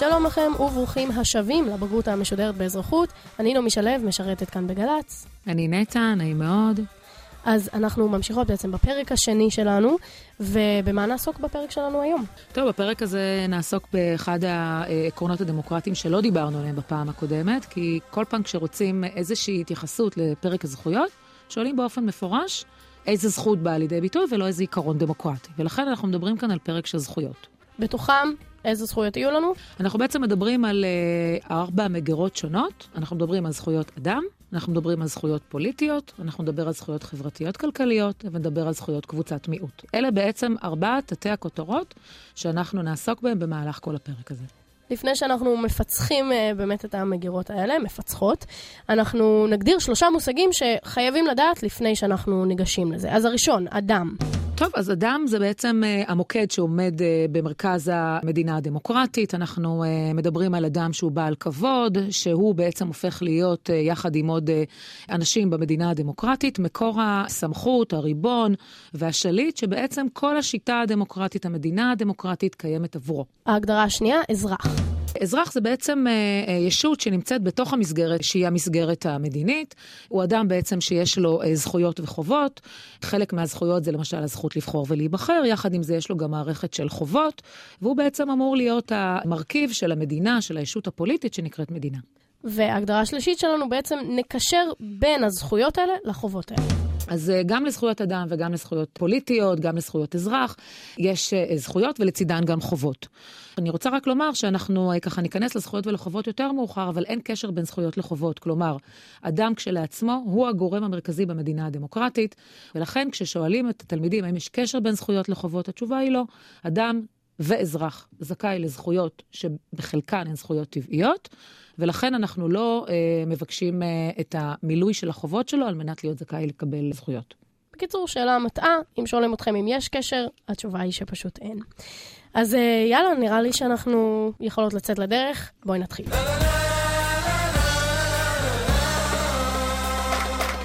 שלום לכם וברוכים השבים לבגרות המשודרת באזרחות. אני נעמי שלו, משרתת כאן בגל"צ. אני נטע, נעים מאוד. אז אנחנו ממשיכות בעצם בפרק השני שלנו, ובמה נעסוק בפרק שלנו היום? טוב, בפרק הזה נעסוק באחד העקרונות הדמוקרטיים שלא דיברנו עליהם בפעם הקודמת, כי כל פעם כשרוצים איזושהי התייחסות לפרק הזכויות, שואלים באופן מפורש איזה זכות באה לידי ביטוי ולא איזה עיקרון דמוקרטי. ולכן אנחנו מדברים כאן על פרק של זכויות. בתוכם איזה זכויות יהיו לנו? אנחנו בעצם מדברים על uh, ארבע מגירות שונות. אנחנו מדברים על זכויות אדם, אנחנו מדברים על זכויות פוליטיות, אנחנו נדבר על זכויות חברתיות-כלכליות, ונדבר על זכויות קבוצת מיעוט. אלה בעצם ארבעת תתי הכותרות שאנחנו נעסוק בהן במהלך כל הפרק הזה. לפני שאנחנו מפצחים uh, באמת את המגירות האלה, מפצחות, אנחנו נגדיר שלושה מושגים שחייבים לדעת לפני שאנחנו ניגשים לזה. אז הראשון, אדם. טוב, אז אדם זה בעצם uh, המוקד שעומד uh, במרכז המדינה הדמוקרטית. אנחנו uh, מדברים על אדם שהוא בעל כבוד, שהוא בעצם הופך להיות, uh, יחד עם עוד uh, אנשים במדינה הדמוקרטית, מקור הסמכות, הריבון והשליט, שבעצם כל השיטה הדמוקרטית, המדינה הדמוקרטית, קיימת עבורו. ההגדרה השנייה, אזרח. אזרח זה בעצם אה, ישות שנמצאת בתוך המסגרת, שהיא המסגרת המדינית. הוא אדם בעצם שיש לו אה, זכויות וחובות. חלק מהזכויות זה למשל הזכות לבחור ולהיבחר, יחד עם זה יש לו גם מערכת של חובות, והוא בעצם אמור להיות המרכיב של המדינה, של הישות הפוליטית שנקראת מדינה. וההגדרה השלישית שלנו בעצם נקשר בין הזכויות האלה לחובות האלה. אז גם לזכויות אדם וגם לזכויות פוליטיות, גם לזכויות אזרח, יש זכויות ולצידן גם חובות. אני רוצה רק לומר שאנחנו ככה ניכנס לזכויות ולחובות יותר מאוחר, אבל אין קשר בין זכויות לחובות. כלומר, אדם כשלעצמו הוא הגורם המרכזי במדינה הדמוקרטית, ולכן כששואלים את התלמידים האם יש קשר בין זכויות לחובות, התשובה היא לא. אדם ואזרח זכאי לזכויות שבחלקן הן זכויות טבעיות, ולכן אנחנו לא אה, מבקשים אה, את המילוי של החובות שלו על מנת להיות זכאי לקבל זכויות. בקיצור, שאלה מטעה, אם שואלים אתכם אם יש קשר, התשובה היא שפשוט אין. אז אה, יאללה, נראה לי שאנחנו יכולות לצאת לדרך, בואי נתחיל.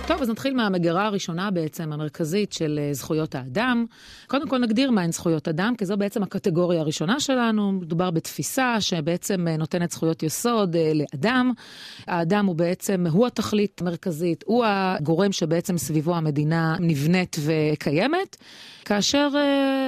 טוב, אז נתחיל מהמגירה הראשונה בעצם, המרכזית של זכויות האדם. קודם כל נגדיר מהן זכויות אדם, כי זו בעצם הקטגוריה הראשונה שלנו. מדובר בתפיסה שבעצם נותנת זכויות יסוד לאדם. האדם הוא בעצם, הוא התכלית המרכזית, הוא הגורם שבעצם סביבו המדינה נבנית וקיימת. כאשר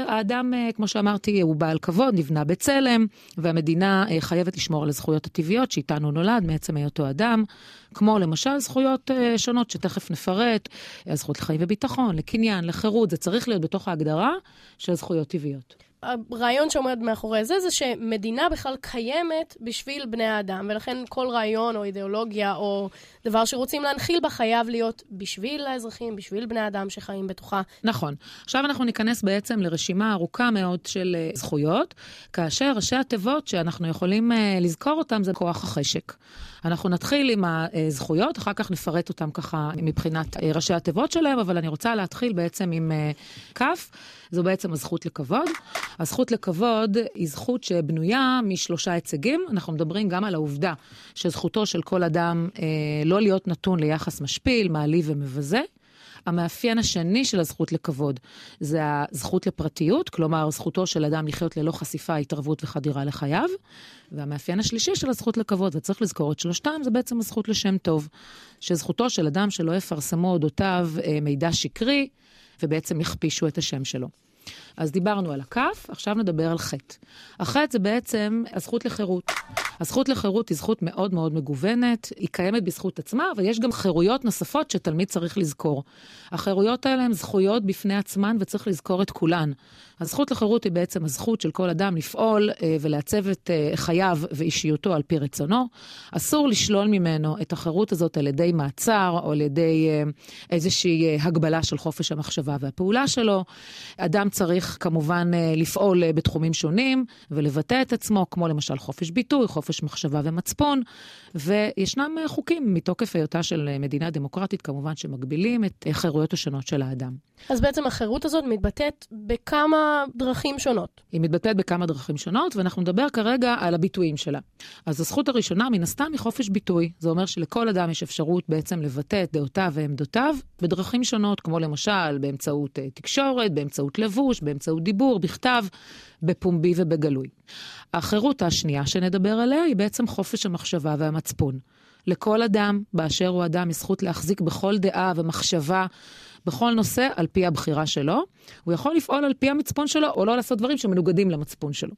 האדם, כמו שאמרתי, הוא בעל כבוד, נבנה בצלם, והמדינה חייבת לשמור על הזכויות הטבעיות שאיתנו נולד מעצם היותו אדם, כמו למשל זכויות uh, שונות שתכף נפרט, הזכות לחיים וביטחון, לקניין, לחירות, זה צריך להיות בתוך ההגדרה של זכויות טבעיות. הרעיון שעומד מאחורי זה, זה שמדינה בכלל קיימת בשביל בני האדם, ולכן כל רעיון או אידיאולוגיה או דבר שרוצים להנחיל בה חייב להיות בשביל האזרחים, בשביל בני האדם שחיים בתוכה. נכון. עכשיו אנחנו ניכנס בעצם לרשימה ארוכה מאוד של זכויות, כאשר ראשי התיבות שאנחנו יכולים לזכור אותם זה כוח החשק. אנחנו נתחיל עם הזכויות, אחר כך נפרט אותם ככה מבחינת ראשי התיבות שלהם, אבל אני רוצה להתחיל בעצם עם כף. זו בעצם הזכות לכבוד. הזכות לכבוד היא זכות שבנויה משלושה היצגים. אנחנו מדברים גם על העובדה שזכותו של כל אדם אה, לא להיות נתון ליחס משפיל, מעליב ומבזה. המאפיין השני של הזכות לכבוד זה הזכות לפרטיות, כלומר זכותו של אדם לחיות ללא חשיפה, התערבות וחדירה לחייו. והמאפיין השלישי של הזכות לכבוד, וצריך לזכור את שלושתם, זה בעצם הזכות לשם טוב. שזכותו של אדם שלא יפרסמו אודותיו אה, מידע שקרי, ובעצם יכפישו את השם שלו. אז דיברנו על הכף, עכשיו נדבר על חטא. החטא זה בעצם הזכות לחירות. הזכות לחירות היא זכות מאוד מאוד מגוונת, היא קיימת בזכות עצמה, אבל יש גם חירויות נוספות שתלמיד צריך לזכור. החירויות האלה הן זכויות בפני עצמן וצריך לזכור את כולן. הזכות לחירות היא בעצם הזכות של כל אדם לפעול אה, ולעצב את אה, חייו ואישיותו על פי רצונו. אסור לשלול ממנו את החירות הזאת על ידי מעצר או על ידי אה, איזושהי אה, הגבלה של חופש המחשבה והפעולה שלו. אדם צריך כמובן אה, לפעול אה, בתחומים שונים ולבטא את עצמו, כמו למשל חופש ביטוי, חופש מחשבה ומצפון, וישנם אה, חוקים מתוקף היותה של מדינה דמוקרטית, כמובן, שמגבילים את החירויות השונות של האדם. אז בעצם החירות הזאת מתבטאת בכמה דרכים שונות. היא מתבטאת בכמה דרכים שונות, ואנחנו נדבר כרגע על הביטויים שלה. אז הזכות הראשונה, מן הסתם, היא חופש ביטוי. זה אומר שלכל אדם יש אפשרות בעצם לבטא את דעותיו ועמדותיו בדרכים שונות, כמו למשל באמצעות תקשורת, באמצעות לבוש, באמצעות... באמצעות דיבור, בכתב, בפומבי ובגלוי. החירות השנייה שנדבר עליה היא בעצם חופש המחשבה והמצפון. לכל אדם, באשר הוא אדם, יש זכות להחזיק בכל דעה ומחשבה בכל נושא על פי הבחירה שלו. הוא יכול לפעול על פי המצפון שלו, או לא לעשות דברים שמנוגדים למצפון שלו.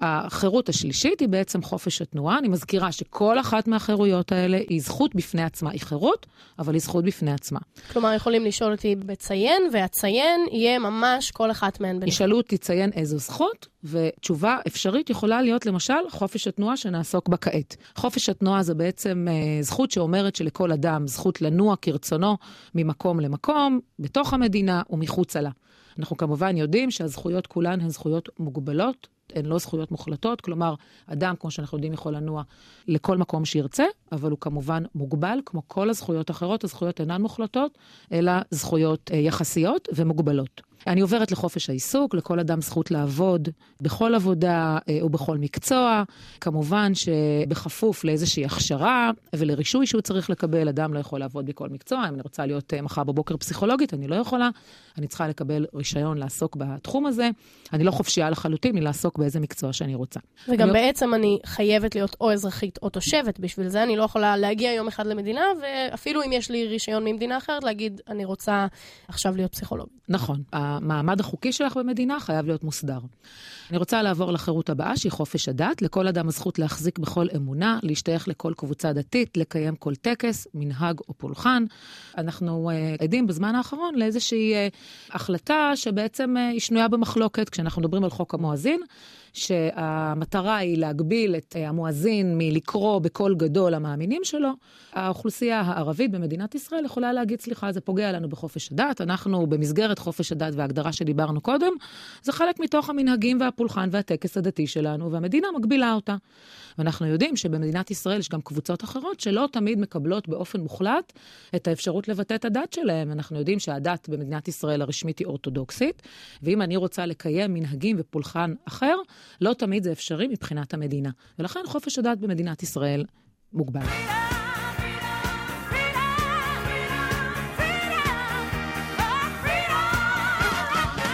החירות השלישית היא בעצם חופש התנועה. אני מזכירה שכל אחת מהחירויות האלה היא זכות בפני עצמה. היא חירות, אבל היא זכות בפני עצמה. כלומר, יכולים לשאול אותי בציין, והציין יהיה ממש כל אחת מהן בנפרד. ישאלו אותי ציין איזו זכות, ותשובה אפשרית יכולה להיות למשל חופש התנועה שנעסוק בה כעת. חופש התנועה זה בעצם אה, זכות שאומרת שלכל אדם זכות לנוע כרצונו ממקום למקום, בתוך המדינה ומחוצה לה. אנחנו כמובן יודעים שהזכויות כולן הן זכויות מוגבלות, הן לא זכויות מוחלטות, כלומר, אדם, כמו שאנחנו יודעים, יכול לנוע לכל מקום שירצה, אבל הוא כמובן מוגבל, כמו כל הזכויות האחרות, הזכויות אינן מוחלטות, אלא זכויות אה, יחסיות ומוגבלות. אני עוברת לחופש העיסוק, לכל אדם זכות לעבוד בכל עבודה אה, ובכל מקצוע. כמובן שבכפוף לאיזושהי הכשרה ולרישוי שהוא צריך לקבל, אדם לא יכול לעבוד בכל מקצוע. אם אני רוצה להיות אה, מחר בבוקר פסיכולוגית, אני לא יכולה. אני צריכה לקבל רישיון לעסוק בתחום הזה. אני לא חופשייה לחלוטין מלעסוק באיזה מקצוע שאני רוצה. וגם אני... בעצם אני חייבת להיות או אזרחית או תושבת. בשביל זה אני לא יכולה להגיע יום אחד למדינה, ואפילו אם יש לי רישיון ממדינה אחרת, להגיד, אני רוצה עכשיו להיות פסיכולוגית. נכון. המעמד החוקי שלך במדינה חייב להיות מוסדר. אני רוצה לעבור לחירות הבאה, שהיא חופש הדת. לכל אדם הזכות להחזיק בכל אמונה, להשתייך לכל קבוצה דתית, לקיים כל טקס, מנהג או פולחן. אנחנו uh, עדים בזמן האחרון לאיזושהי uh, החלטה שבעצם uh, היא שנויה במחלוקת, כשאנחנו מדברים על חוק המואזין. שהמטרה היא להגביל את המואזין מלקרוא בקול גדול למאמינים שלו, האוכלוסייה הערבית במדינת ישראל יכולה להגיד, סליחה, זה פוגע לנו בחופש הדת, אנחנו במסגרת חופש הדת וההגדרה שדיברנו קודם, זה חלק מתוך המנהגים והפולחן והטקס הדתי שלנו, והמדינה מגבילה אותה. ואנחנו יודעים שבמדינת ישראל יש גם קבוצות אחרות שלא תמיד מקבלות באופן מוחלט את האפשרות לבטא את הדת שלהם. אנחנו יודעים שהדת במדינת ישראל הרשמית היא אורתודוקסית, ואם אני רוצה לקיים מנהגים ופולחן אחר, לא תמיד זה אפשרי מבחינת המדינה. ולכן חופש הדת במדינת ישראל מוגבל.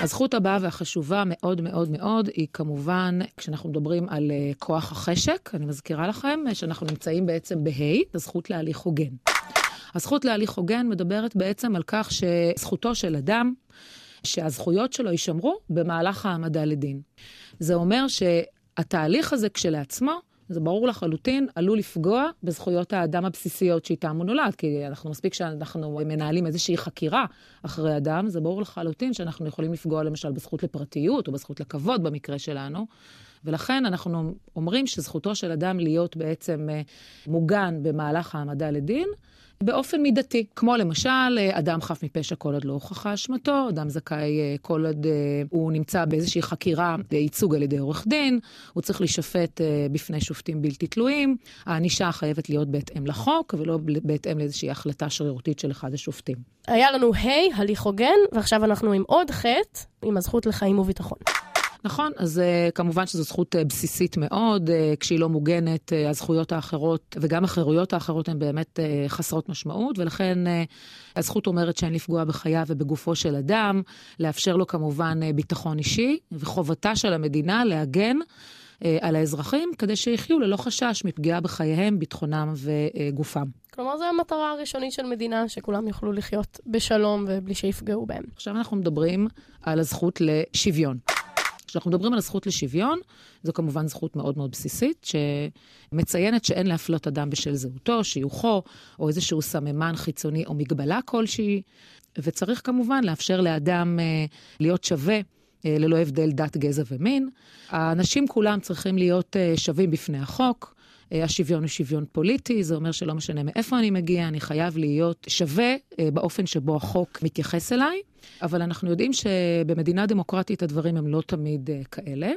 הזכות הבאה והחשובה מאוד מאוד מאוד היא כמובן, כשאנחנו מדברים על uh, כוח החשק, אני מזכירה לכם שאנחנו נמצאים בעצם בה', הזכות להליך הוגן. הזכות להליך הוגן מדברת בעצם על כך שזכותו של אדם, שהזכויות שלו יישמרו במהלך העמדה לדין. זה אומר שהתהליך הזה כשלעצמו, זה ברור לחלוטין, עלול לפגוע בזכויות האדם הבסיסיות שאיתן הוא נולד, כי אנחנו מספיק שאנחנו מנהלים איזושהי חקירה אחרי אדם, זה ברור לחלוטין שאנחנו יכולים לפגוע למשל בזכות לפרטיות או בזכות לכבוד במקרה שלנו. ולכן אנחנו אומרים שזכותו של אדם להיות בעצם אה, מוגן במהלך העמדה לדין, באופן מידתי. כמו למשל, אדם חף מפשע כל עוד לא הוכחה אשמתו, אדם זכאי אה, כל עוד אה, הוא נמצא באיזושהי חקירה ייצוג על ידי עורך דין, הוא צריך להישפט אה, בפני שופטים בלתי תלויים. הענישה חייבת להיות בהתאם לחוק, ולא בהתאם לאיזושהי החלטה שרירותית של אחד השופטים. היה לנו ה', הליך הוגן, ועכשיו אנחנו עם עוד ח', עם הזכות לחיים וביטחון. נכון, אז uh, כמובן שזו זכות uh, בסיסית מאוד, uh, כשהיא לא מוגנת, uh, הזכויות האחרות וגם החירויות האחרות הן באמת uh, חסרות משמעות, ולכן uh, הזכות אומרת שאין לפגוע בחייו ובגופו של אדם, לאפשר לו כמובן uh, ביטחון אישי, וחובתה של המדינה להגן. על האזרחים, כדי שיחיו ללא חשש מפגיעה בחייהם, ביטחונם וגופם. כלומר, זו המטרה הראשונית של מדינה, שכולם יוכלו לחיות בשלום ובלי שיפגעו בהם. עכשיו אנחנו מדברים על הזכות לשוויון. כשאנחנו מדברים על הזכות לשוויון, זו כמובן זכות מאוד מאוד בסיסית, שמציינת שאין להפלות אדם בשל זהותו, שיוכו, או איזשהו סממן חיצוני או מגבלה כלשהי, וצריך כמובן לאפשר לאדם אה, להיות שווה. אה, ללא הבדל דת, גזע ומין. האנשים כולם צריכים להיות אה, שווים בפני החוק. השוויון הוא שוויון פוליטי, זה אומר שלא משנה מאיפה אני מגיע, אני חייב להיות שווה באופן שבו החוק מתייחס אליי. אבל אנחנו יודעים שבמדינה דמוקרטית הדברים הם לא תמיד uh, כאלה.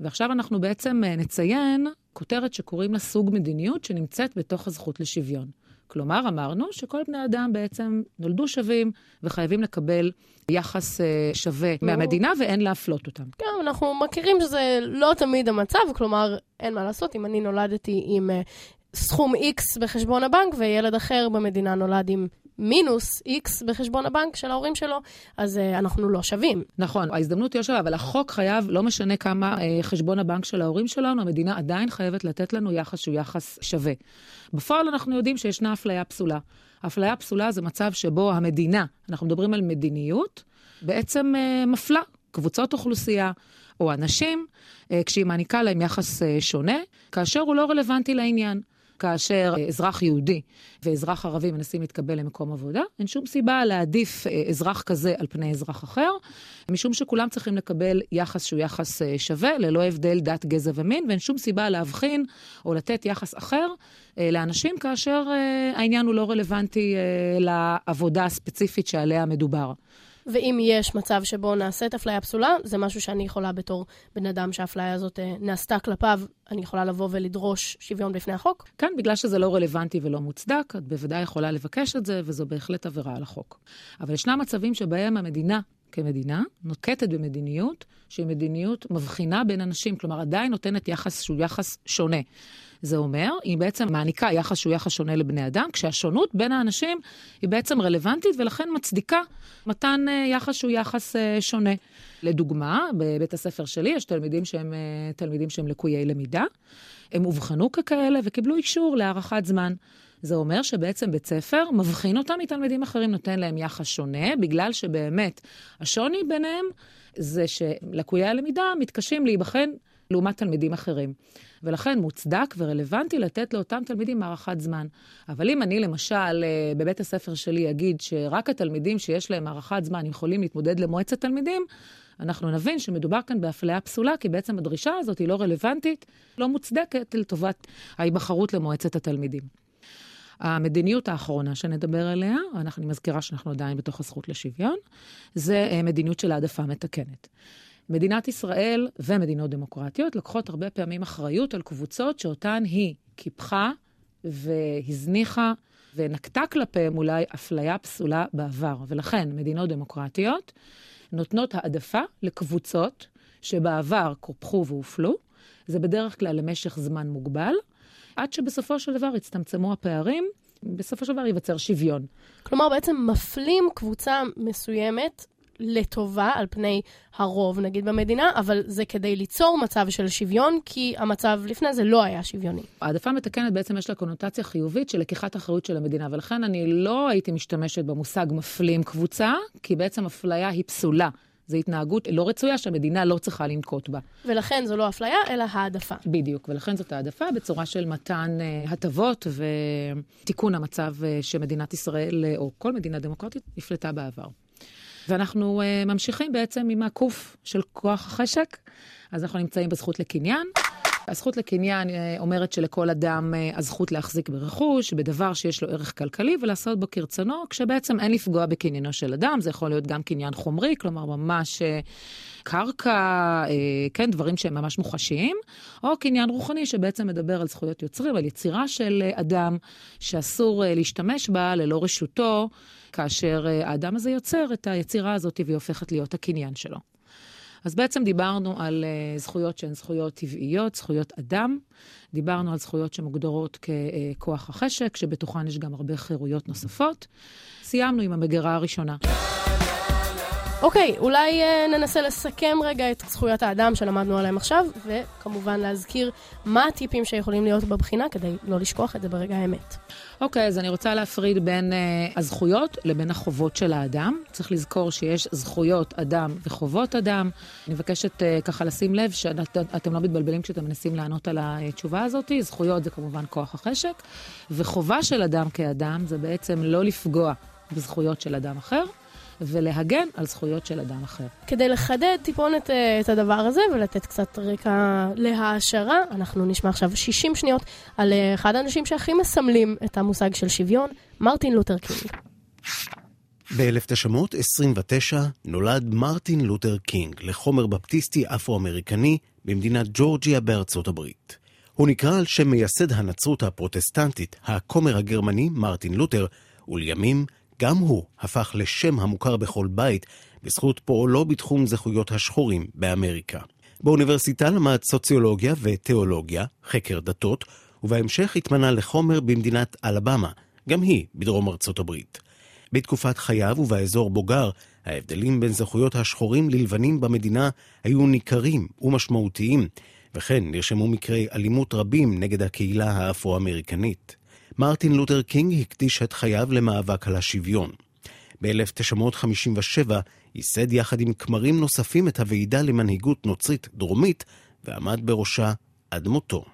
ועכשיו אנחנו בעצם נציין כותרת שקוראים לה סוג מדיניות שנמצאת בתוך הזכות לשוויון. כלומר, אמרנו שכל בני אדם בעצם נולדו שווים וחייבים לקבל יחס uh, שווה מהמדינה ואין להפלות אותם. כן, אנחנו מכירים שזה לא תמיד המצב, כלומר, אין מה לעשות, אם אני נולדתי עם uh, סכום X בחשבון הבנק וילד אחר במדינה נולד עם מינוס X בחשבון הבנק של ההורים שלו, אז uh, אנחנו לא שווים. נכון, ההזדמנות היא שווה, אבל החוק חייב, לא משנה כמה uh, חשבון הבנק של ההורים שלנו, המדינה עדיין חייבת לתת לנו יחס שהוא יחס שווה. בפועל אנחנו יודעים שישנה אפליה פסולה. אפליה פסולה זה מצב שבו המדינה, אנחנו מדברים על מדיניות, בעצם uh, מפלה קבוצות אוכלוסייה או אנשים, כשהיא מעניקה להם יחס שונה, כאשר הוא לא רלוונטי לעניין. כאשר אזרח יהודי ואזרח ערבי מנסים להתקבל למקום עבודה, אין שום סיבה להעדיף אזרח כזה על פני אזרח אחר, משום שכולם צריכים לקבל יחס שהוא יחס שווה, ללא הבדל דת, גזע ומין, ואין שום סיבה להבחין או לתת יחס אחר לאנשים כאשר העניין הוא לא רלוונטי לעבודה הספציפית שעליה מדובר. ואם יש מצב שבו נעשית אפליה פסולה, זה משהו שאני יכולה בתור בן אדם שהאפליה הזאת אה, נעשתה כלפיו, אני יכולה לבוא ולדרוש שוויון בפני החוק? כן, בגלל שזה לא רלוונטי ולא מוצדק, את בוודאי יכולה לבקש את זה, וזו בהחלט עבירה על החוק. אבל ישנם מצבים שבהם המדינה כמדינה נוקטת במדיניות שהיא מדיניות מבחינה בין אנשים, כלומר עדיין נותנת יחס שהוא יחס שונה. זה אומר, היא בעצם מעניקה יחס שהוא יחס שונה לבני אדם, כשהשונות בין האנשים היא בעצם רלוונטית ולכן מצדיקה מתן אה, יחס שהוא יחס אה, שונה. לדוגמה, בבית הספר שלי יש תלמידים שהם אה, תלמידים שהם לקויי למידה. הם אובחנו ככאלה וקיבלו אישור להארכת זמן. זה אומר שבעצם בית ספר מבחין אותם מתלמידים אחרים, נותן להם יחס שונה, בגלל שבאמת השוני ביניהם זה שלקויי הלמידה מתקשים להיבחן לעומת תלמידים אחרים. ולכן מוצדק ורלוונטי לתת לאותם תלמידים הארכת זמן. אבל אם אני למשל אה, בבית הספר שלי אגיד שרק התלמידים שיש להם הארכת זמן יכולים להתמודד למועצת תלמידים, אנחנו נבין שמדובר כאן באפליה פסולה, כי בעצם הדרישה הזאת היא לא רלוונטית, לא מוצדקת לטובת ההיבחרות למועצת התלמידים. המדיניות האחרונה שנדבר עליה, אני מזכירה שאנחנו עדיין בתוך הזכות לשוויון, זה אה, מדיניות של העדפה מתקנת. מדינת ישראל ומדינות דמוקרטיות לוקחות הרבה פעמים אחריות על קבוצות שאותן היא קיפחה והזניחה ונקטה כלפיהם אולי אפליה פסולה בעבר. ולכן מדינות דמוקרטיות נותנות העדפה לקבוצות שבעבר קופחו והופלו. זה בדרך כלל למשך זמן מוגבל, עד שבסופו של דבר יצטמצמו הפערים, בסופו של דבר ייווצר שוויון. כלומר, בעצם מפלים קבוצה מסוימת לטובה על פני הרוב, נגיד, במדינה, אבל זה כדי ליצור מצב של שוויון, כי המצב לפני זה לא היה שוויוני. העדפה מתקנת בעצם יש לה קונוטציה חיובית של לקיחת אחריות של המדינה, ולכן אני לא הייתי משתמשת במושג מפלים קבוצה, כי בעצם אפליה היא פסולה. זו התנהגות לא רצויה שהמדינה לא צריכה לנקוט בה. ולכן זו לא אפליה, אלא העדפה. בדיוק, ולכן זאת העדפה בצורה של מתן uh, הטבות ותיקון המצב uh, שמדינת ישראל, uh, או כל מדינה דמוקרטית, נפלטה בעבר. ואנחנו uh, ממשיכים בעצם עם הקוף של כוח החשק. אז אנחנו נמצאים בזכות לקניין. הזכות לקניין אה, אומרת שלכל אדם אה, הזכות להחזיק ברכוש, בדבר שיש לו ערך כלכלי ולעשות בו כרצונו, כשבעצם אין לפגוע בקניינו של אדם, זה יכול להיות גם קניין חומרי, כלומר ממש קרקע, כן, דברים שהם ממש מוחשיים, או קניין רוחני שבעצם מדבר על זכויות יוצרים, על יצירה של אדם שאסור להשתמש בה ללא רשותו. כאשר אה, האדם הזה יוצר את היצירה הזאת והיא הופכת להיות הקניין שלו. אז בעצם דיברנו על uh, זכויות שהן זכויות טבעיות, זכויות אדם. דיברנו על זכויות שמוגדרות ככוח החשק, שבתוכן יש גם הרבה חירויות נוספות. סיימנו עם המגירה הראשונה. אוקיי, okay, אולי uh, ננסה לסכם רגע את זכויות האדם שלמדנו עליהם עכשיו, וכמובן להזכיר מה הטיפים שיכולים להיות בבחינה כדי לא לשכוח את זה ברגע האמת. אוקיי, okay, אז אני רוצה להפריד בין uh, הזכויות לבין החובות של האדם. צריך לזכור שיש זכויות אדם וחובות אדם. אני מבקשת uh, ככה לשים לב שאתם לא מתבלבלים כשאתם מנסים לענות על התשובה הזאת. זכויות זה כמובן כוח החשק, וחובה של אדם כאדם זה בעצם לא לפגוע בזכויות של אדם אחר. ולהגן על זכויות של אדם אחר. כדי לחדד טיפונת אה, את הדבר הזה ולתת קצת רקע להעשרה, אנחנו נשמע עכשיו 60 שניות על אה, אחד האנשים שהכי מסמלים את המושג של שוויון, מרטין לותר קינג. ב-1929 נולד מרטין לותר קינג לכומר בפטיסטי אפרו-אמריקני במדינת ג'ורג'יה בארצות הברית. הוא נקרא על שם מייסד הנצרות הפרוטסטנטית, הכומר הגרמני מרטין לותר, ולימים גם הוא הפך לשם המוכר בכל בית בזכות פועלו בתחום זכויות השחורים באמריקה. באוניברסיטה למד סוציולוגיה ותיאולוגיה, חקר דתות, ובהמשך התמנה לחומר במדינת אלבמה, גם היא בדרום ארצות הברית. בתקופת חייו ובאזור בו גר, ההבדלים בין זכויות השחורים ללבנים במדינה היו ניכרים ומשמעותיים, וכן נרשמו מקרי אלימות רבים נגד הקהילה האפרו-אמריקנית. מרטין לותר קינג הקדיש את חייו למאבק על השוויון. ב-1957 ייסד יחד עם כמרים נוספים את הוועידה למנהיגות נוצרית דרומית, ועמד בראשה עד מותו.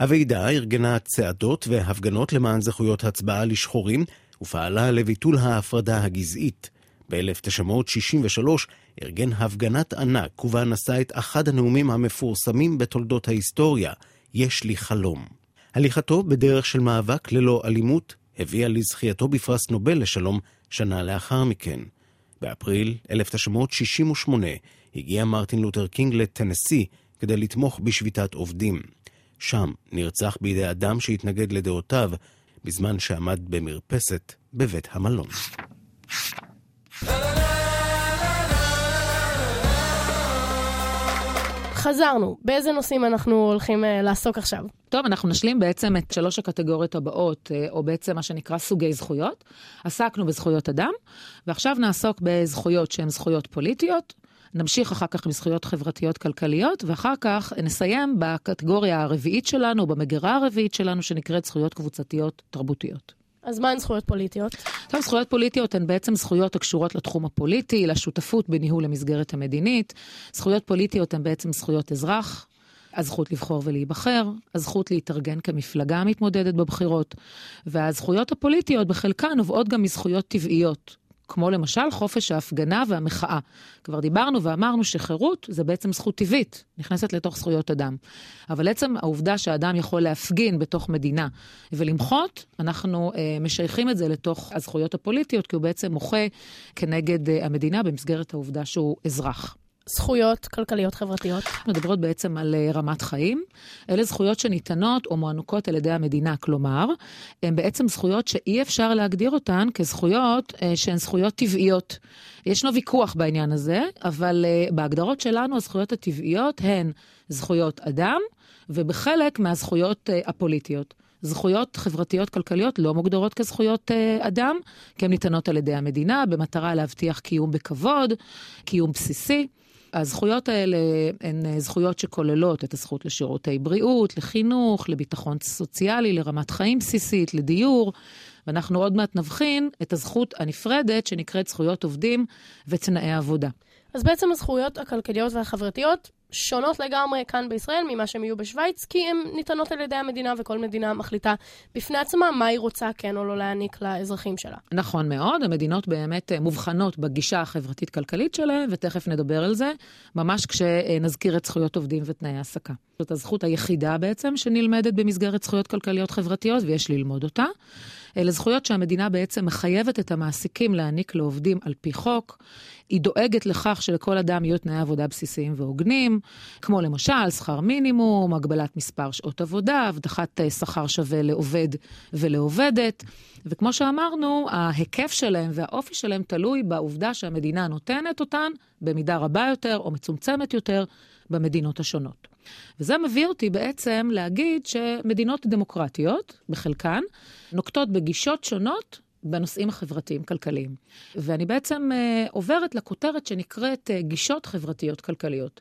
הוועידה ארגנה צעדות והפגנות למען זכויות הצבעה לשחורים, ופעלה לביטול ההפרדה הגזעית. ב-1963 ארגן הפגנת ענק ובה נשא את אחד הנאומים המפורסמים בתולדות ההיסטוריה, יש לי חלום. הליכתו בדרך של מאבק ללא אלימות הביאה לזכייתו בפרס נובל לשלום שנה לאחר מכן. באפריל 1968 הגיע מרטין לותר קינג לטנסי כדי לתמוך בשביתת עובדים. שם נרצח בידי אדם שהתנגד לדעותיו בזמן שעמד במרפסת בבית המלון. חזרנו, באיזה נושאים אנחנו הולכים uh, לעסוק עכשיו? טוב, אנחנו נשלים בעצם את שלוש הקטגוריות הבאות, אה, או בעצם מה שנקרא סוגי זכויות. עסקנו בזכויות אדם, ועכשיו נעסוק בזכויות שהן זכויות פוליטיות. נמשיך אחר כך עם זכויות חברתיות כלכליות, ואחר כך נסיים בקטגוריה הרביעית שלנו, במגירה הרביעית שלנו, שנקראת זכויות קבוצתיות תרבותיות. אז מה הן זכויות פוליטיות? טוב, זכויות פוליטיות הן בעצם זכויות הקשורות לתחום הפוליטי, לשותפות בניהול המסגרת המדינית. זכויות פוליטיות הן בעצם זכויות אזרח, הזכות לבחור ולהיבחר, הזכות להתארגן כמפלגה המתמודדת בבחירות, והזכויות הפוליטיות בחלקן נובעות גם מזכויות טבעיות, כמו למשל חופש ההפגנה והמחאה. כבר דיברנו ואמרנו שחירות זה בעצם זכות טבעית, נכנסת לתוך זכויות אדם. אבל עצם העובדה שהאדם יכול להפגין בתוך מדינה ולמחות, אנחנו אה, משייכים את זה לתוך הזכויות הפוליטיות, כי הוא בעצם מוחה כנגד אה, המדינה במסגרת העובדה שהוא אזרח. זכויות כלכליות חברתיות? מדברות בעצם על אה, רמת חיים. אלה זכויות שניתנות או מוענקות על ידי המדינה, כלומר, הן בעצם זכויות שאי אפשר להגדיר אותן כזכויות אה, שהן זכויות טבעיות. ישנו ויכוח בעניין הזה, אבל אה, בהגדרות שלנו הזכויות הטבעיות הן זכויות אדם, ובחלק מהזכויות הפוליטיות. זכויות חברתיות כלכליות לא מוגדרות כזכויות אדם, כי הן ניתנות על ידי המדינה במטרה להבטיח קיום בכבוד, קיום בסיסי. הזכויות האלה הן אה, זכויות שכוללות את הזכות לשירותי בריאות, לחינוך, לביטחון סוציאלי, לרמת חיים בסיסית, לדיור, ואנחנו עוד מעט נבחין את הזכות הנפרדת שנקראת זכויות עובדים ותנאי עבודה. אז בעצם הזכויות הכלכליות והחברתיות שונות לגמרי כאן בישראל ממה שהן יהיו בשוויץ, כי הן ניתנות על ידי המדינה, וכל מדינה מחליטה בפני עצמה מה היא רוצה כן או לא להעניק לאזרחים שלה. נכון מאוד, המדינות באמת אה, מובחנות בגישה החברתית-כלכלית שלהן, ותכף נדבר על זה, ממש כשנזכיר את זכויות עובדים ותנאי העסקה. זאת הזכות היחידה בעצם שנלמדת במסגרת זכויות כלכליות חברתיות, ויש ללמוד אותה. אלה זכויות שהמדינה בעצם מחייבת את המעסיקים להעניק לעובדים על פי חוק. היא דואגת לכך שלכל אדם יהיו תנאי עבודה בסיסיים והוגנים, כמו למשל שכר מינימום, הגבלת מספר שעות עבודה, הבטחת אה, שכר שווה לעובד ולעובדת. וכמו שאמרנו, ההיקף שלהם והאופי שלהם תלוי בעובדה שהמדינה נותנת אותן במידה רבה יותר או מצומצמת יותר במדינות השונות. וזה מביא אותי בעצם להגיד שמדינות דמוקרטיות, בחלקן, נוקטות בגישות שונות בנושאים החברתיים-כלכליים. ואני בעצם uh, עוברת לכותרת שנקראת uh, גישות חברתיות-כלכליות.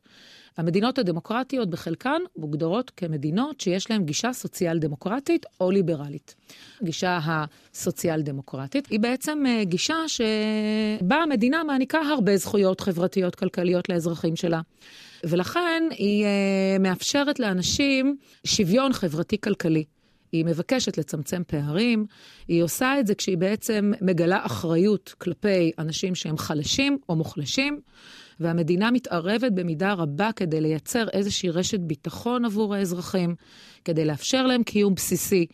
המדינות הדמוקרטיות בחלקן מוגדרות כמדינות שיש להן גישה סוציאל-דמוקרטית או ליברלית. הגישה הסוציאל-דמוקרטית היא בעצם uh, גישה שבה המדינה מעניקה הרבה זכויות חברתיות-כלכליות לאזרחים שלה. ולכן היא uh, מאפשרת לאנשים שוויון חברתי-כלכלי. היא מבקשת לצמצם פערים, היא עושה את זה כשהיא בעצם מגלה אחריות כלפי אנשים שהם חלשים או מוחלשים, והמדינה מתערבת במידה רבה כדי לייצר איזושהי רשת ביטחון עבור האזרחים, כדי לאפשר להם קיום בסיסי.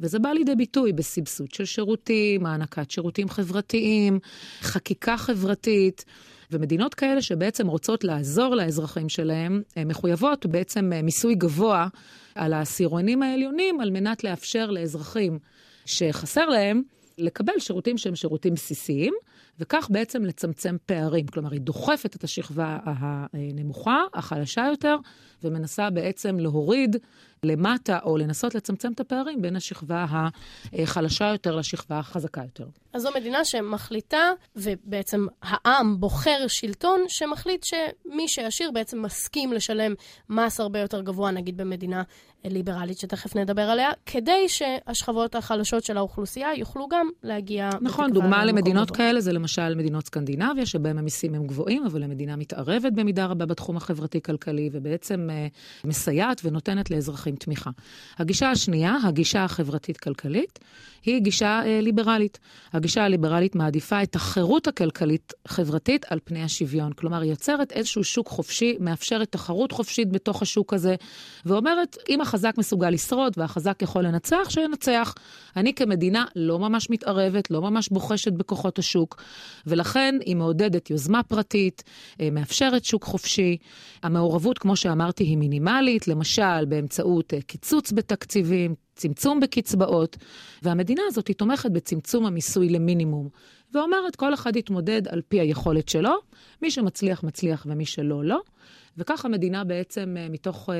וזה בא לידי ביטוי בסבסוד של שירותים, הענקת שירותים חברתיים, חקיקה חברתית. ומדינות כאלה שבעצם רוצות לעזור לאזרחים שלהם, מחויבות בעצם מיסוי גבוה על העשירונים העליונים על מנת לאפשר לאזרחים שחסר להם לקבל שירותים שהם שירותים בסיסיים, וכך בעצם לצמצם פערים. כלומר, היא דוחפת את השכבה הנמוכה, החלשה יותר, ומנסה בעצם להוריד למטה, או לנסות לצמצם את הפערים בין השכבה החלשה יותר לשכבה החזקה יותר. אז זו מדינה שמחליטה, ובעצם העם בוחר שלטון שמחליט שמי שעשיר בעצם מסכים לשלם מס הרבה יותר גבוה, נגיד במדינה ליברלית, שתכף נדבר עליה, כדי שהשכבות החלשות של האוכלוסייה יוכלו גם להגיע... נכון, דוגמה למדינות כאלה זה למשל מדינות סקנדינביה, שבהן המיסים הם גבוהים, אבל המדינה מתערבת במידה רבה בתחום החברתי-כלכלי, ובעצם uh, מסייעת ונותנת לאזרחים תמיכה. הגישה השנייה, הגישה החברתית-כלכלית, היא גישה uh, ליברלית. הגישה הליברלית מעדיפה את החירות הכלכלית-חברתית על פני השוויון. כלומר, היא יוצרת איזשהו שוק חופשי, מאפשרת תחרות חופשית בתוך השוק הזה, ואומרת, אם החזק מסוגל לשרוד והחזק יכול לנצח, שינצח. אני כמדינה לא ממש מתערבת, לא ממש בוחשת בכוחות השוק, ולכן היא מעודדת יוזמה פרטית, אה, מאפשרת שוק חופשי. המעורבות, כמו שאמרתי, היא מינימלית, למשל באמצעות אה, קיצוץ בתקציבים, צמצום בקצבאות, והמדינה הזאת היא תומכת בצמצום המיסוי למינימום. ואומרת, כל אחד יתמודד על פי היכולת שלו, מי שמצליח, מצליח ומי שלא, לא. וכך המדינה בעצם, אה, מתוך אה,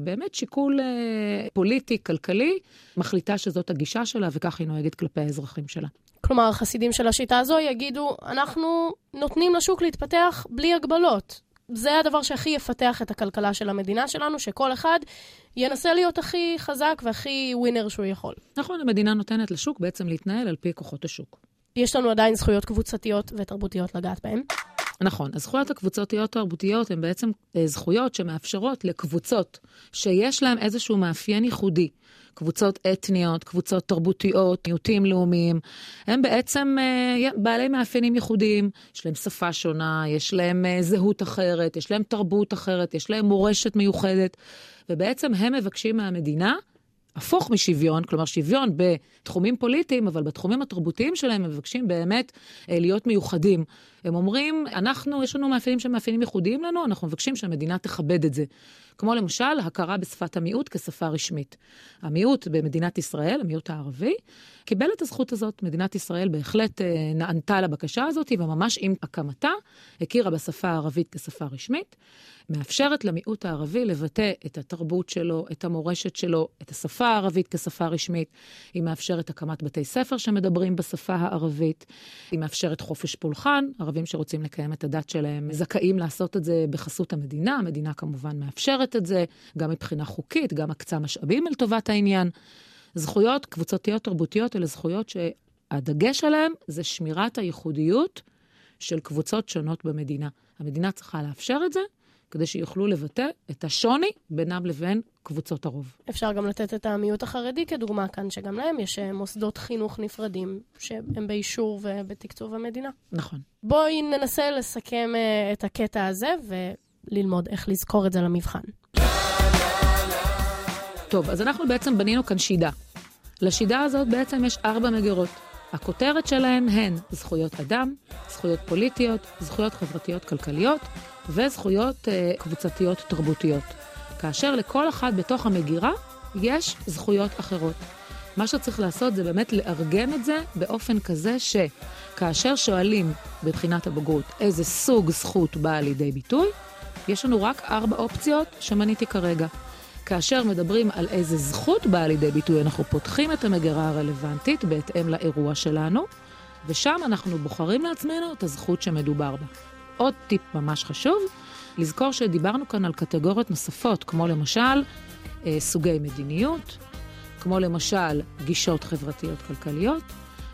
באמת שיקול אה, פוליטי, כלכלי, מחליטה שזאת הגישה שלה, וכך היא נוהגת כלפי האזרחים שלה. כלומר, החסידים של השיטה הזו יגידו, אנחנו נותנים לשוק להתפתח בלי הגבלות. זה הדבר שהכי יפתח את הכלכלה של המדינה שלנו, שכל אחד ינסה להיות הכי חזק והכי ווינר שהוא יכול. נכון, המדינה נותנת לשוק בעצם להתנהל על פי כוחות השוק. יש לנו עדיין זכויות קבוצתיות ותרבותיות לגעת בהן. נכון, הזכויות הקבוצתיות תרבותיות הן בעצם אה, זכויות שמאפשרות לקבוצות שיש להן איזשהו מאפיין ייחודי. קבוצות אתניות, קבוצות תרבותיות, מיעוטים לאומיים, הם בעצם אה, בעלי מאפיינים ייחודיים. יש להם שפה שונה, יש להם אה, זהות אחרת, יש להם תרבות אחרת, יש להם מורשת מיוחדת, ובעצם הם מבקשים מהמדינה הפוך משוויון, כלומר שוויון בתחומים פוליטיים, אבל בתחומים התרבותיים שלהם הם מבקשים באמת להיות מיוחדים. הם אומרים, אנחנו, יש לנו מאפיינים שהם מאפיינים ייחודיים לנו, אנחנו מבקשים שהמדינה תכבד את זה. כמו למשל, הכרה בשפת המיעוט כשפה רשמית. המיעוט במדינת ישראל, המיעוט הערבי, קיבל את הזכות הזאת. מדינת ישראל בהחלט אה, נענתה לבקשה הזאת, וממש עם הקמתה הכירה בשפה הערבית כשפה רשמית. מאפשרת למיעוט הערבי לבטא את התרבות שלו, את המורשת שלו, את השפה הערבית כשפה רשמית. היא מאפשרת הקמת בתי ספר שמדברים בשפה הערבית. היא מאפשרת חופש פולחן, ערבים שרוצים לקיים את הדת שלהם זכאים לעשות את זה בחסות המדינה. המדינה כמובן מאפשרת את זה, גם מבחינה חוקית, גם הקצה משאבים אל טובת העניין. זכויות קבוצתיות תרבותיות אלה זכויות שהדגש עליהן זה שמירת הייחודיות של קבוצות שונות במדינה. המדינה צריכה לאפשר את זה, כדי שיוכלו לבטא את השוני בינם לבין קבוצות הרוב. אפשר גם לתת את המיעוט החרדי כדוגמה כאן, שגם להם יש אה, מוסדות חינוך נפרדים, שהם באישור ובתקצוב המדינה. נכון. בואי ננסה לסכם אה, את הקטע הזה וללמוד איך לזכור את זה למבחן. טוב, אז אנחנו בעצם בנינו כאן שידה. לשידה הזאת בעצם יש ארבע מגירות. הכותרת שלהן הן זכויות אדם, זכויות פוליטיות, זכויות חברתיות כלכליות וזכויות אה, קבוצתיות תרבותיות. כאשר לכל אחת בתוך המגירה יש זכויות אחרות. מה שצריך לעשות זה באמת לארגן את זה באופן כזה שכאשר שואלים בבחינת הבגרות איזה סוג זכות באה לידי ביטוי, יש לנו רק ארבע אופציות שמניתי כרגע. כאשר מדברים על איזה זכות באה לידי ביטוי, אנחנו פותחים את המגירה הרלוונטית בהתאם לאירוע שלנו, ושם אנחנו בוחרים לעצמנו את הזכות שמדובר בה. עוד טיפ ממש חשוב, לזכור שדיברנו כאן על קטגוריות נוספות, כמו למשל אה, סוגי מדיניות, כמו למשל גישות חברתיות כלכליות,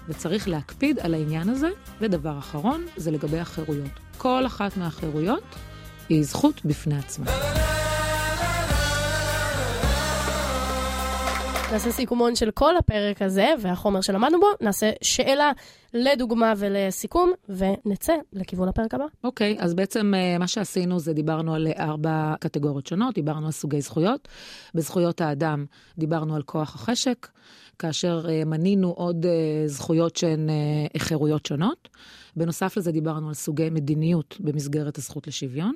וצריך להקפיד על העניין הזה. ודבר אחרון, זה לגבי החירויות. כל אחת מהחירויות היא זכות בפני עצמה. נעשה סיכומון של כל הפרק הזה והחומר שלמדנו בו, נעשה שאלה לדוגמה ולסיכום, ונצא לכיוון הפרק הבא. אוקיי, okay, אז בעצם אה, מה שעשינו זה דיברנו על ארבע קטגוריות שונות, דיברנו על סוגי זכויות. בזכויות האדם דיברנו על כוח החשק, כאשר אה, מנינו עוד אה, זכויות שהן חירויות שונות. בנוסף לזה דיברנו על סוגי מדיניות במסגרת הזכות לשוויון.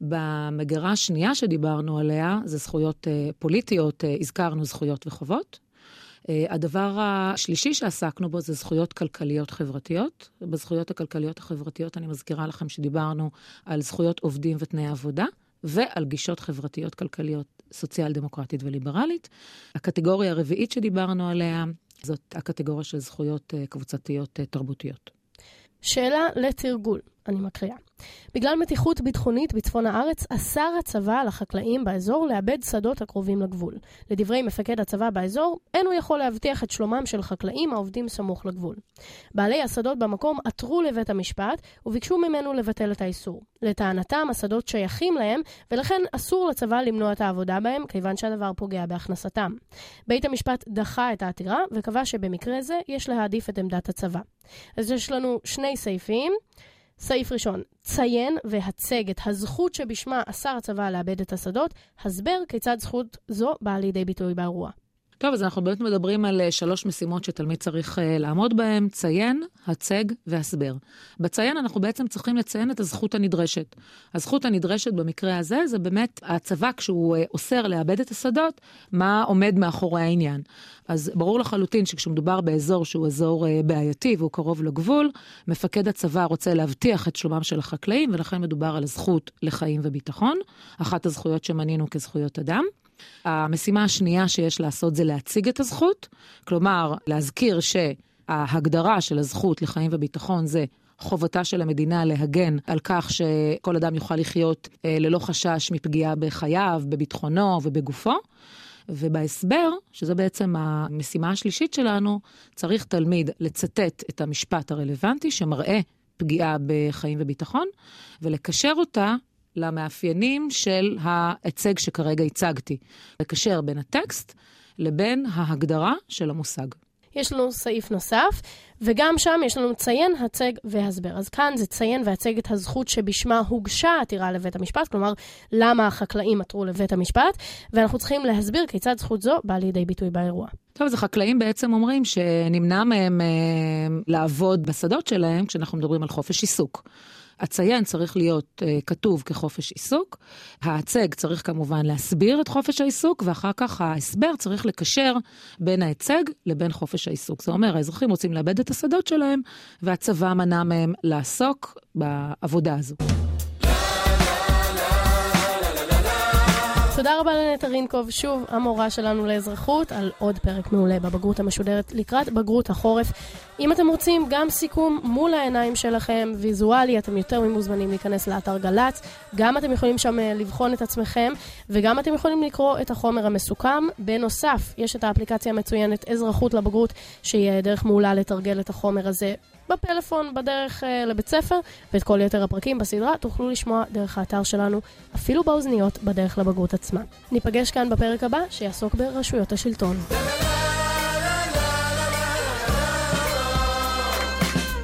במגירה השנייה שדיברנו עליה, זה זכויות uh, פוליטיות, uh, הזכרנו זכויות וחובות. הדבר השלישי שעסקנו בו זה זכויות כלכליות חברתיות. בזכויות הכלכליות החברתיות אני מזכירה לכם שדיברנו על זכויות עובדים ותנאי עבודה. ועל גישות חברתיות כלכליות סוציאל דמוקרטית וליברלית. הקטגוריה הרביעית שדיברנו עליה זאת הקטגוריה של זכויות קבוצתיות תרבותיות. שאלה לתרגול, אני מקריאה. בגלל מתיחות ביטחונית בצפון הארץ, אסר הצבא על החקלאים באזור לאבד שדות הקרובים לגבול. לדברי מפקד הצבא באזור, אין הוא יכול להבטיח את שלומם של חקלאים העובדים סמוך לגבול. בעלי השדות במקום עתרו לבית המשפט וביקשו ממנו לבטל את האיסור. לטענתם, השדות שייכים להם, ולכן אסור לצבא למנוע את העבודה בהם, כיוון שהדבר פוגע בהכנסתם. בית המשפט דחה את העתירה וקבע שבמקרה זה יש להעדיף את עמדת הצבא. אז יש לנו שני סעיפים. סעיף ראשון, ציין והצג את הזכות שבשמה אסר הצבא לאבד את השדות, הסבר כיצד זכות זו באה לידי ביטוי באירוע. טוב, אז אנחנו באמת מדברים על אה, שלוש משימות שתלמיד צריך uh, לעמוד בהן, ציין, הצג והסבר. בציין אנחנו בעצם צריכים לציין את הזכות הנדרשת. הזכות הנדרשת במקרה הזה זה באמת הצבא כשהוא uh, אוסר לאבד את השדות, מה עומד מאחורי העניין. אז ברור לחלוטין שכשמדובר באזור שהוא אזור בעייתי והוא קרוב לגבול, מפקד הצבא רוצה להבטיח את שלומם של החקלאים, ולכן מדובר על הזכות לחיים וביטחון, אחת הזכויות שמנינו כזכויות אדם. המשימה השנייה שיש לעשות זה להציג את הזכות, כלומר, להזכיר שההגדרה של הזכות לחיים וביטחון זה חובתה של המדינה להגן על כך שכל אדם יוכל לחיות אה, ללא חשש מפגיעה בחייו, בביטחונו ובגופו. ובהסבר, שזה בעצם המשימה השלישית שלנו, צריך תלמיד לצטט את המשפט הרלוונטי שמראה פגיעה בחיים וביטחון, ולקשר אותה למאפיינים של ההיצג שכרגע הצגתי. לקשר בין הטקסט לבין ההגדרה של המושג. יש לנו סעיף נוסף, וגם שם יש לנו ציין, הצג והסבר. אז כאן זה ציין והצג את הזכות שבשמה הוגשה העתירה לבית המשפט, כלומר, למה החקלאים עתרו לבית המשפט, ואנחנו צריכים להסביר כיצד זכות זו באה לידי ביטוי באירוע. טוב, אז החקלאים בעצם אומרים שנמנע מהם אה, לעבוד בשדות שלהם כשאנחנו מדברים על חופש עיסוק. הציין צריך להיות uh, כתוב כחופש עיסוק, ההצג צריך כמובן להסביר את חופש העיסוק, ואחר כך ההסבר צריך לקשר בין ההצג לבין חופש העיסוק. זאת אומרת, האזרחים רוצים לאבד את השדות שלהם, והצבא מנע מהם לעסוק בעבודה הזו. תודה רבה לנטע רינקוב, שוב המורה שלנו לאזרחות, על עוד פרק מעולה בבגרות המשודרת לקראת בגרות החורף. אם אתם רוצים גם סיכום מול העיניים שלכם, ויזואלי, אתם יותר ממוזמנים להיכנס לאתר גל"צ. גם אתם יכולים שם אה, לבחון את עצמכם, וגם אתם יכולים לקרוא את החומר המסוכם. בנוסף, יש את האפליקציה המצוינת אזרחות לבגרות, שהיא דרך מעולה לתרגל את החומר הזה בפלאפון בדרך uh, לבית ספר, ואת כל יתר הפרקים בסדרה תוכלו לשמוע דרך האתר שלנו, אפילו באוזניות בדרך לבגרות עצמה. ניפגש כאן בפרק הבא שיעסוק ברשויות השלטון.